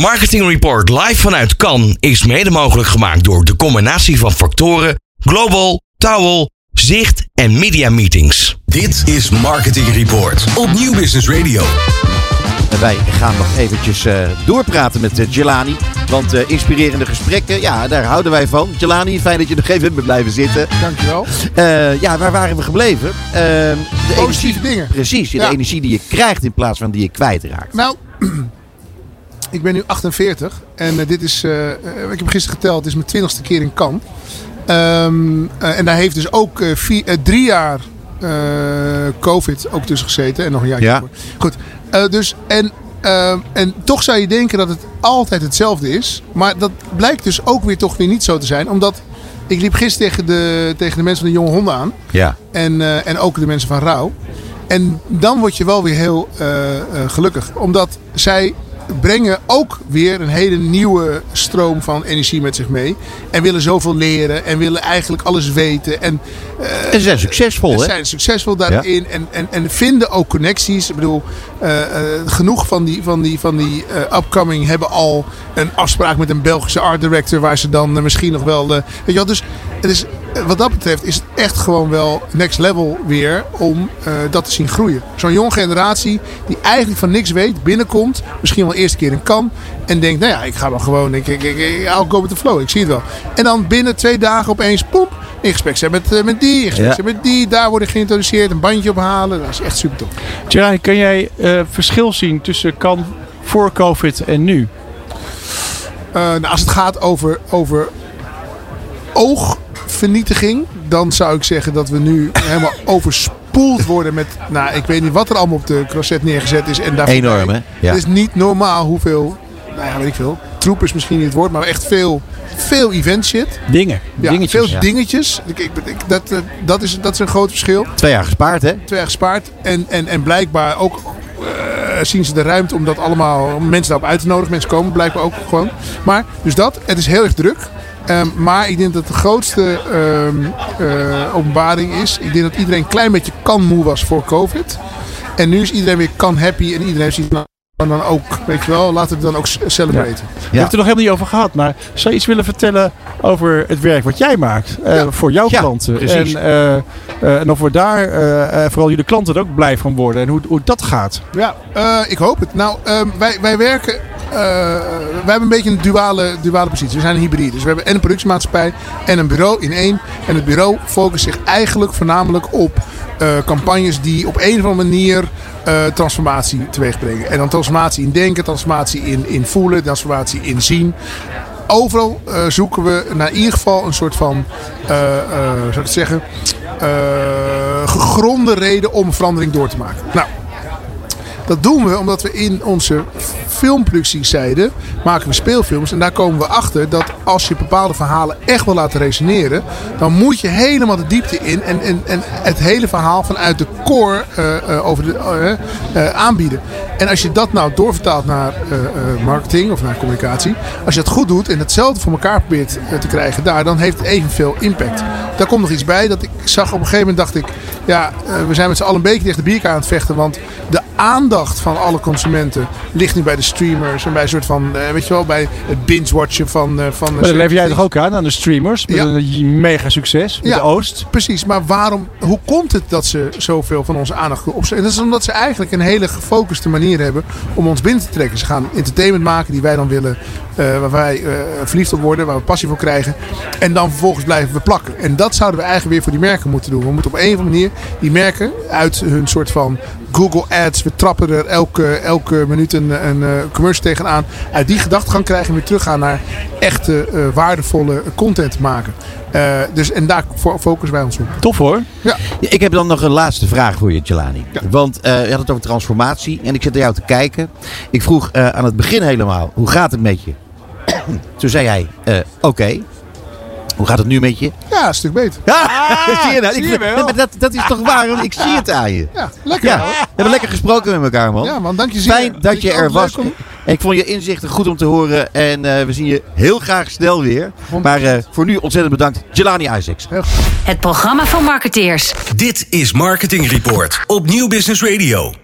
Marketing Report live vanuit Cannes is mede mogelijk gemaakt door de combinatie van factoren Global, Towel, Zicht en Media Meetings. Dit is Marketing Report op Nieuw Business Radio. Wij gaan nog eventjes eh, doorpraten met uh, Jelani. Want eh, inspirerende gesprekken, ja, daar houden wij van. Jelani, fijn dat je nog even bent blijven zitten. Dankjewel. Eh ja, waar waren we gebleven? Eh, de Positieve dingen. Precies, de Ja. energie die je krijgt in plaats van die je kwijtraakt. Nou, ik ben nu 48 en eh, dit is, eh, eh, ik heb gisteren geteld, het is mijn twintigste keer in Cannes. Eh, en daar heeft dus ook vier, drie jaar COVID ook tussen gezeten en nog een jaar. Ja. Goed, dus en, en toch zou je denken dat het altijd hetzelfde is. Maar dat blijkt dus ook weer toch weer niet zo te zijn. Omdat ik liep gisteren tegen de, tegen de mensen van de Jonge Honden aan. Ja. En, en ook de mensen van Rauw. En dan word je wel weer heel gelukkig. Omdat zij brengen ook weer een hele nieuwe stroom van energie met zich mee. En willen zoveel leren. En willen eigenlijk alles weten. En En ze zijn succesvol, ze hè? zijn succesvol daarin. En, en, en vinden ook connecties. Ik bedoel, eh, eh, genoeg van die, van die, van die eh, upcoming hebben al een afspraak met een Belgische art director. Waar ze dan eh, misschien nog wel... eh, weet je wel, dus het is, eh, wat dat betreft is het echt gewoon wel next level weer om eh, dat te zien groeien. Zo'n jonge generatie die eigenlijk van niks weet, binnenkomt. Misschien wel de eerste keer in kan. En denkt, nou ja, ik ga maar gewoon, ik, ik, ik, ik- I'll go with the flow. Ik zie het wel. En dan binnen twee dagen opeens, poep, in gesprek zijn met, eh, met die, in gesprek Ja. zijn met die. Daar worden geïntroduceerd, een bandje ophalen. Dat is echt super tof. Gerard, kan jij eh, verschil zien tussen kan voor COVID en nu? Eh, nou, als het gaat over, over oogvernietiging, dan zou ik zeggen dat we nu helemaal overspoeld worden met, nou, ik weet niet wat er allemaal op de crosset neergezet is. En daar Enorm, hè? Ja. Het is niet normaal hoeveel, nou ja, weet ik veel, troep is misschien niet het woord, maar echt veel, veel event shit. Dingen, Ja, dingetjes. veel dingetjes. Ik, ik, ik- dat, eh, dat, is, dat is een groot verschil. Twee jaar gespaard, hè? Twee jaar gespaard. En, en, en blijkbaar ook eh, zien ze de ruimte om dat allemaal, om mensen daarop uit te nodigen. Mensen komen blijkbaar ook gewoon. Maar, dus dat, het is heel erg druk. Ehm, maar ik denk dat de grootste eh, openbaring is. Ik denk dat iedereen een klein beetje kan moe was voor COVID. En nu is iedereen weer kan happy. En iedereen ziet dan, dan ook, weet je wel, laten we het dan ook celebraten. We hebben het er nog helemaal niet over gehad, maar zou je iets willen vertellen over het werk wat jij maakt eh, Ja. voor jouw Ja, klanten? precies. En, eh, en of we daar vooral jullie klanten er ook blij van worden en hoe, hoe dat gaat. Ja, ik hoop het. Nou, ehm, wij, wij werken. Eh, wij hebben een beetje een duale, duale positie. We zijn een hybride. Dus we hebben en een productiemaatschappij en een bureau in één. En het bureau focust zich eigenlijk voornamelijk op eh, campagnes die op een of andere manier eh, transformatie teweeg brengen. En dan transformatie in denken, transformatie in, in voelen, transformatie in zien. Overal zoeken we naar in ieder geval een soort van, zou ik zeggen, gegronde reden om verandering door te maken. Nou, dat doen we omdat we in onze filmproductiezijde maken we speelfilms. En daar komen we achter dat als je bepaalde verhalen echt wil laten resoneren, dan moet je helemaal de diepte in en, en, en het hele verhaal vanuit de core eh, eh, over de, eh, aanbieden. En als je dat nou doorvertaalt naar marketing of naar communicatie, als je dat goed doet en hetzelfde voor elkaar probeert te krijgen daar, dan heeft het evenveel impact. Daar komt nog iets bij dat ik zag op een gegeven moment dacht ik, ja, we zijn met z'n allen een beetje tegen de bierkaart aan het vechten, want de aandacht van alle consumenten ligt nu bij de streamers en bij een soort van, eh, weet je wel, bij het binge-watchen van, eh van Maar dat lever jij toch ook aan aan de streamers? Met Ja. een mega succes met Ja. de Oost. Precies, maar waarom, hoe komt het dat ze zoveel van onze aandacht opzetten? Dat is omdat ze eigenlijk een hele gefocuste manier hebben om ons binnen te trekken. Ze gaan entertainment maken die wij dan willen, eh, waar wij verliefd op worden, waar we passie voor krijgen. En dan vervolgens blijven we plakken. En dat zouden we eigenlijk weer voor die merken moeten doen. We moeten op een of andere manier die merken uit hun soort van Google Ads, we trappen er elke, elke minuut een, een commercial tegenaan. Uit die gedachtegang krijgen we weer teruggaan naar echte, eh, waardevolle content maken. Eh, dus, en daar fo- focussen wij ons op. Tof hoor. Ja. Ik heb dan nog een laatste vraag voor je, Jelani. Want eh je had het over transformatie en ik zit naar jou te kijken. Ik vroeg eh, aan het begin helemaal, hoe gaat het met je? Toen zei hij, eh, oké. Hoe gaat het nu met je? Ja, een stuk beter. Ja, zie je nou? zie Ik- je wel. Nee, maar dat, dat is toch waar? want Ik zie het aan je. Ja, lekker. Ja, we hebben lekker gesproken met elkaar, man. Ja, man, dank je zeer. Fijn dat je er was. om- Ik vond je inzichten goed om te horen. En eh, we zien je heel graag snel weer. Maar eh, voor nu ontzettend bedankt. Jelani Isaacs. Het programma van marketeers. Dit is Marketing Report op Nieuw Business Radio.